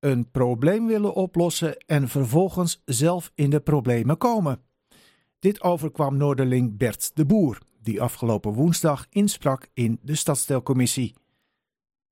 Een probleem willen oplossen en vervolgens zelf in de problemen komen. Dit overkwam Noorderling Bert de Boer, die afgelopen woensdag insprak in de stadstelcommissie.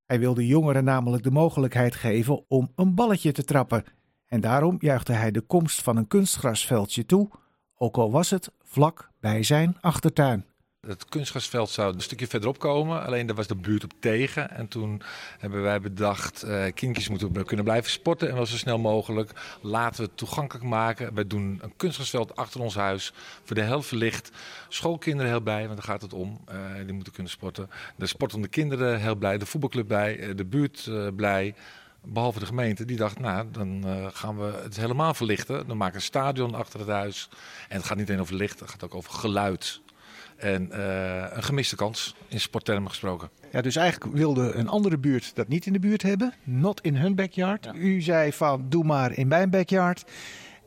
Hij wilde jongeren namelijk de mogelijkheid geven om een balletje te trappen. En daarom juichte hij de komst van een kunstgrasveldje toe, ook al was het vlak bij zijn achtertuin. Het kunstgrasveld zou een stukje verderop komen, alleen daar was de buurt op tegen. En toen hebben wij bedacht, uh, kindjes moeten kunnen blijven sporten en wel zo snel mogelijk. Laten we het toegankelijk maken. Wij doen een kunstgrasveld achter ons huis, voor de helft verlicht. Schoolkinderen heel blij, want daar gaat het om. Uh, die moeten kunnen sporten. De sportende kinderen heel blij, de voetbalclub blij, uh, de buurt blij. Behalve de gemeente, die dacht, nou, dan gaan we het helemaal verlichten. Dan maken we een stadion achter het huis. En het gaat niet alleen over licht, het gaat ook over geluid. En uh, een gemiste kans, in sporttermen gesproken. Ja, dus eigenlijk wilde een andere buurt dat niet in de buurt hebben. Not in hun backyard. Ja. U zei van, doe maar in mijn backyard.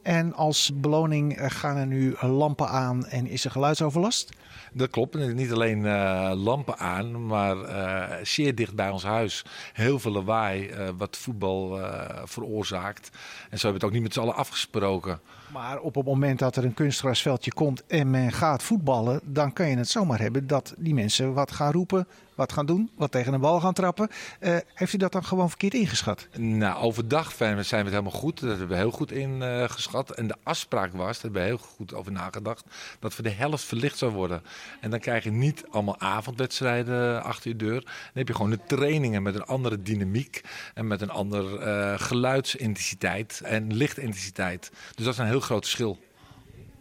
En als beloning gaan er nu lampen aan en is er geluidsoverlast? Dat klopt. Niet alleen uh, lampen aan, maar uh, zeer dicht bij ons huis. Heel veel lawaai, uh, wat voetbal veroorzaakt. En zo hebben we het ook niet met z'n allen afgesproken. Maar op het moment dat er een kunstgrasveldje komt en men gaat voetballen, dan kan je het zomaar hebben dat die mensen wat gaan roepen, wat gaan doen, wat tegen een bal gaan trappen. Uh, heeft u dat dan gewoon verkeerd ingeschat? Nou, overdag zijn we het helemaal goed. Dat hebben we heel goed ingeschat. Uh, en de afspraak was, daar hebben we heel goed over nagedacht, dat voor de helft verlicht zou worden. En dan krijg je niet allemaal avondwedstrijden achter je deur. Dan heb je gewoon de trainingen met een andere dynamiek en met een andere uh, geluidsintensiteit en lichtintensiteit. Dus dat is een heel groot verschil.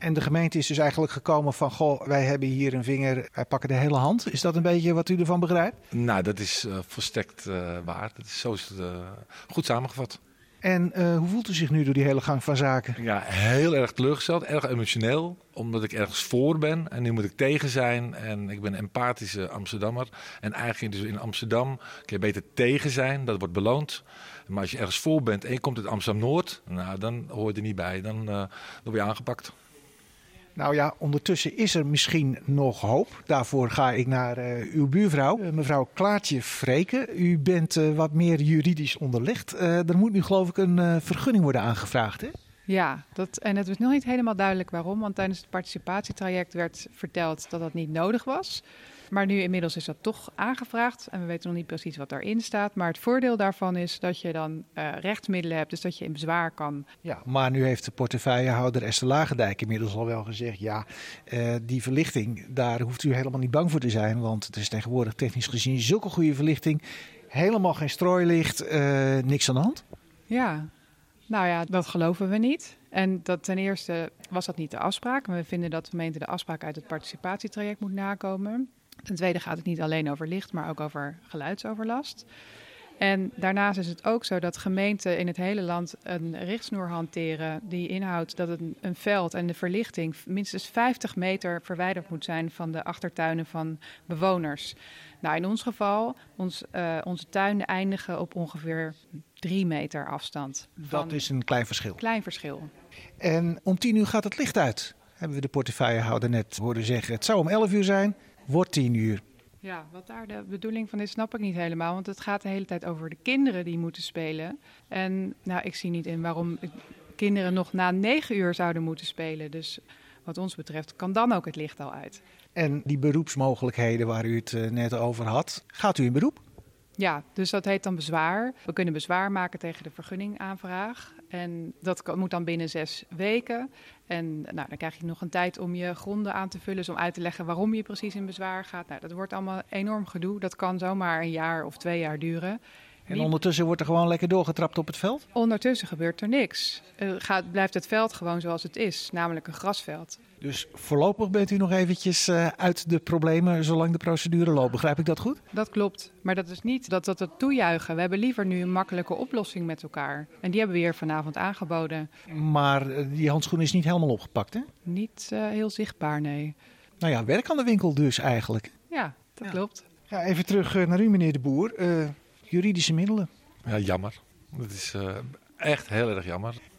En de gemeente is dus eigenlijk gekomen van, goh, wij hebben hier een vinger, wij pakken de hele hand. Is dat een beetje wat u ervan begrijpt? Nou, dat is uh, volstrekt uh, waar. Dat is, zo is het uh, goed samengevat. En hoe voelt u zich nu door die hele gang van zaken? Ja, heel erg teleurgesteld, erg emotioneel. Omdat ik ergens voor ben en nu moet ik tegen zijn. En ik ben een empathische Amsterdammer. En eigenlijk dus in Amsterdam kun je beter tegen zijn, dat wordt beloond. Maar als je ergens voor bent en je komt uit Amsterdam-Noord, nou, dan hoor je er niet bij. Dan, dan word je aangepakt. Nou ja, ondertussen is er misschien nog hoop. Daarvoor ga ik naar uh, uw buurvrouw, uh, mevrouw Klaartje Vreken. U bent uh, wat meer juridisch onderlegd. er moet nu geloof ik een vergunning worden aangevraagd, hè? Ja, dat, en het is nog niet helemaal duidelijk waarom. Want tijdens het participatietraject werd verteld dat dat niet nodig was. Maar nu inmiddels is dat toch aangevraagd en we weten nog niet precies wat daarin staat. Maar het voordeel daarvan is dat je dan uh, rechtsmiddelen hebt, dus dat je in bezwaar kan. Ja, maar nu heeft de portefeuillehouder Esther Lagendijk inmiddels al wel gezegd... ja, uh, die verlichting, daar hoeft u helemaal niet bang voor te zijn. Want het is tegenwoordig technisch gezien zulke goede verlichting. Helemaal geen strooilicht, uh, niks aan de hand. Ja, nou ja, dat geloven we niet. En dat ten eerste was dat niet de afspraak. We vinden dat de gemeente de afspraak uit het participatietraject moet nakomen. Ten tweede gaat het niet alleen over licht, maar ook over geluidsoverlast. En daarnaast is het ook zo dat gemeenten in het hele land een richtsnoer hanteren die inhoudt dat een, een veld en de verlichting minstens 50 meter verwijderd moet zijn van de achtertuinen van bewoners. Nou, in ons geval, ons, uh, onze tuinen eindigen op ongeveer drie meter afstand. Dat is een klein verschil. Klein verschil. En om tien uur gaat het licht uit, hebben we de portefeuillehouder net horen zeggen. Het zou om elf uur zijn, wordt tien uur. Ja, wat daar de bedoeling van is, snap ik niet helemaal. Want het gaat de hele tijd over de kinderen die moeten spelen. En nou, ik zie niet in waarom kinderen nog na negen uur zouden moeten spelen. Dus wat ons betreft kan dan ook het licht al uit. En die beroepsmogelijkheden waar u het net over had, gaat u in beroep? Ja, dus dat heet dan bezwaar. We kunnen bezwaar maken tegen de vergunningaanvraag. En dat moet dan binnen zes weken. En nou, dan krijg je nog een tijd om je gronden aan te vullen, dus om uit te leggen waarom je precies in bezwaar gaat. Nou, dat wordt allemaal enorm gedoe. Dat kan zomaar een jaar of twee jaar duren. En ondertussen wordt er gewoon lekker doorgetrapt op het veld? Ondertussen gebeurt er niks. Uh, gaat, blijft het veld gewoon zoals het is, namelijk een grasveld. Dus voorlopig bent u nog eventjes uh, uit de problemen zolang de procedure loopt. Begrijp ik dat goed? Dat klopt. Maar dat is niet dat we het toejuichen. We hebben liever nu een makkelijke oplossing met elkaar. En die hebben we hier vanavond aangeboden. Maar die handschoen is niet helemaal opgepakt, hè? Niet uh, heel zichtbaar, nee. Nou ja, werk aan de winkel dus eigenlijk. Ja, dat ja. klopt. Ja, even terug naar u, meneer de Boer. Uh, juridische middelen. Ja, jammer. Dat is uh, echt heel erg jammer.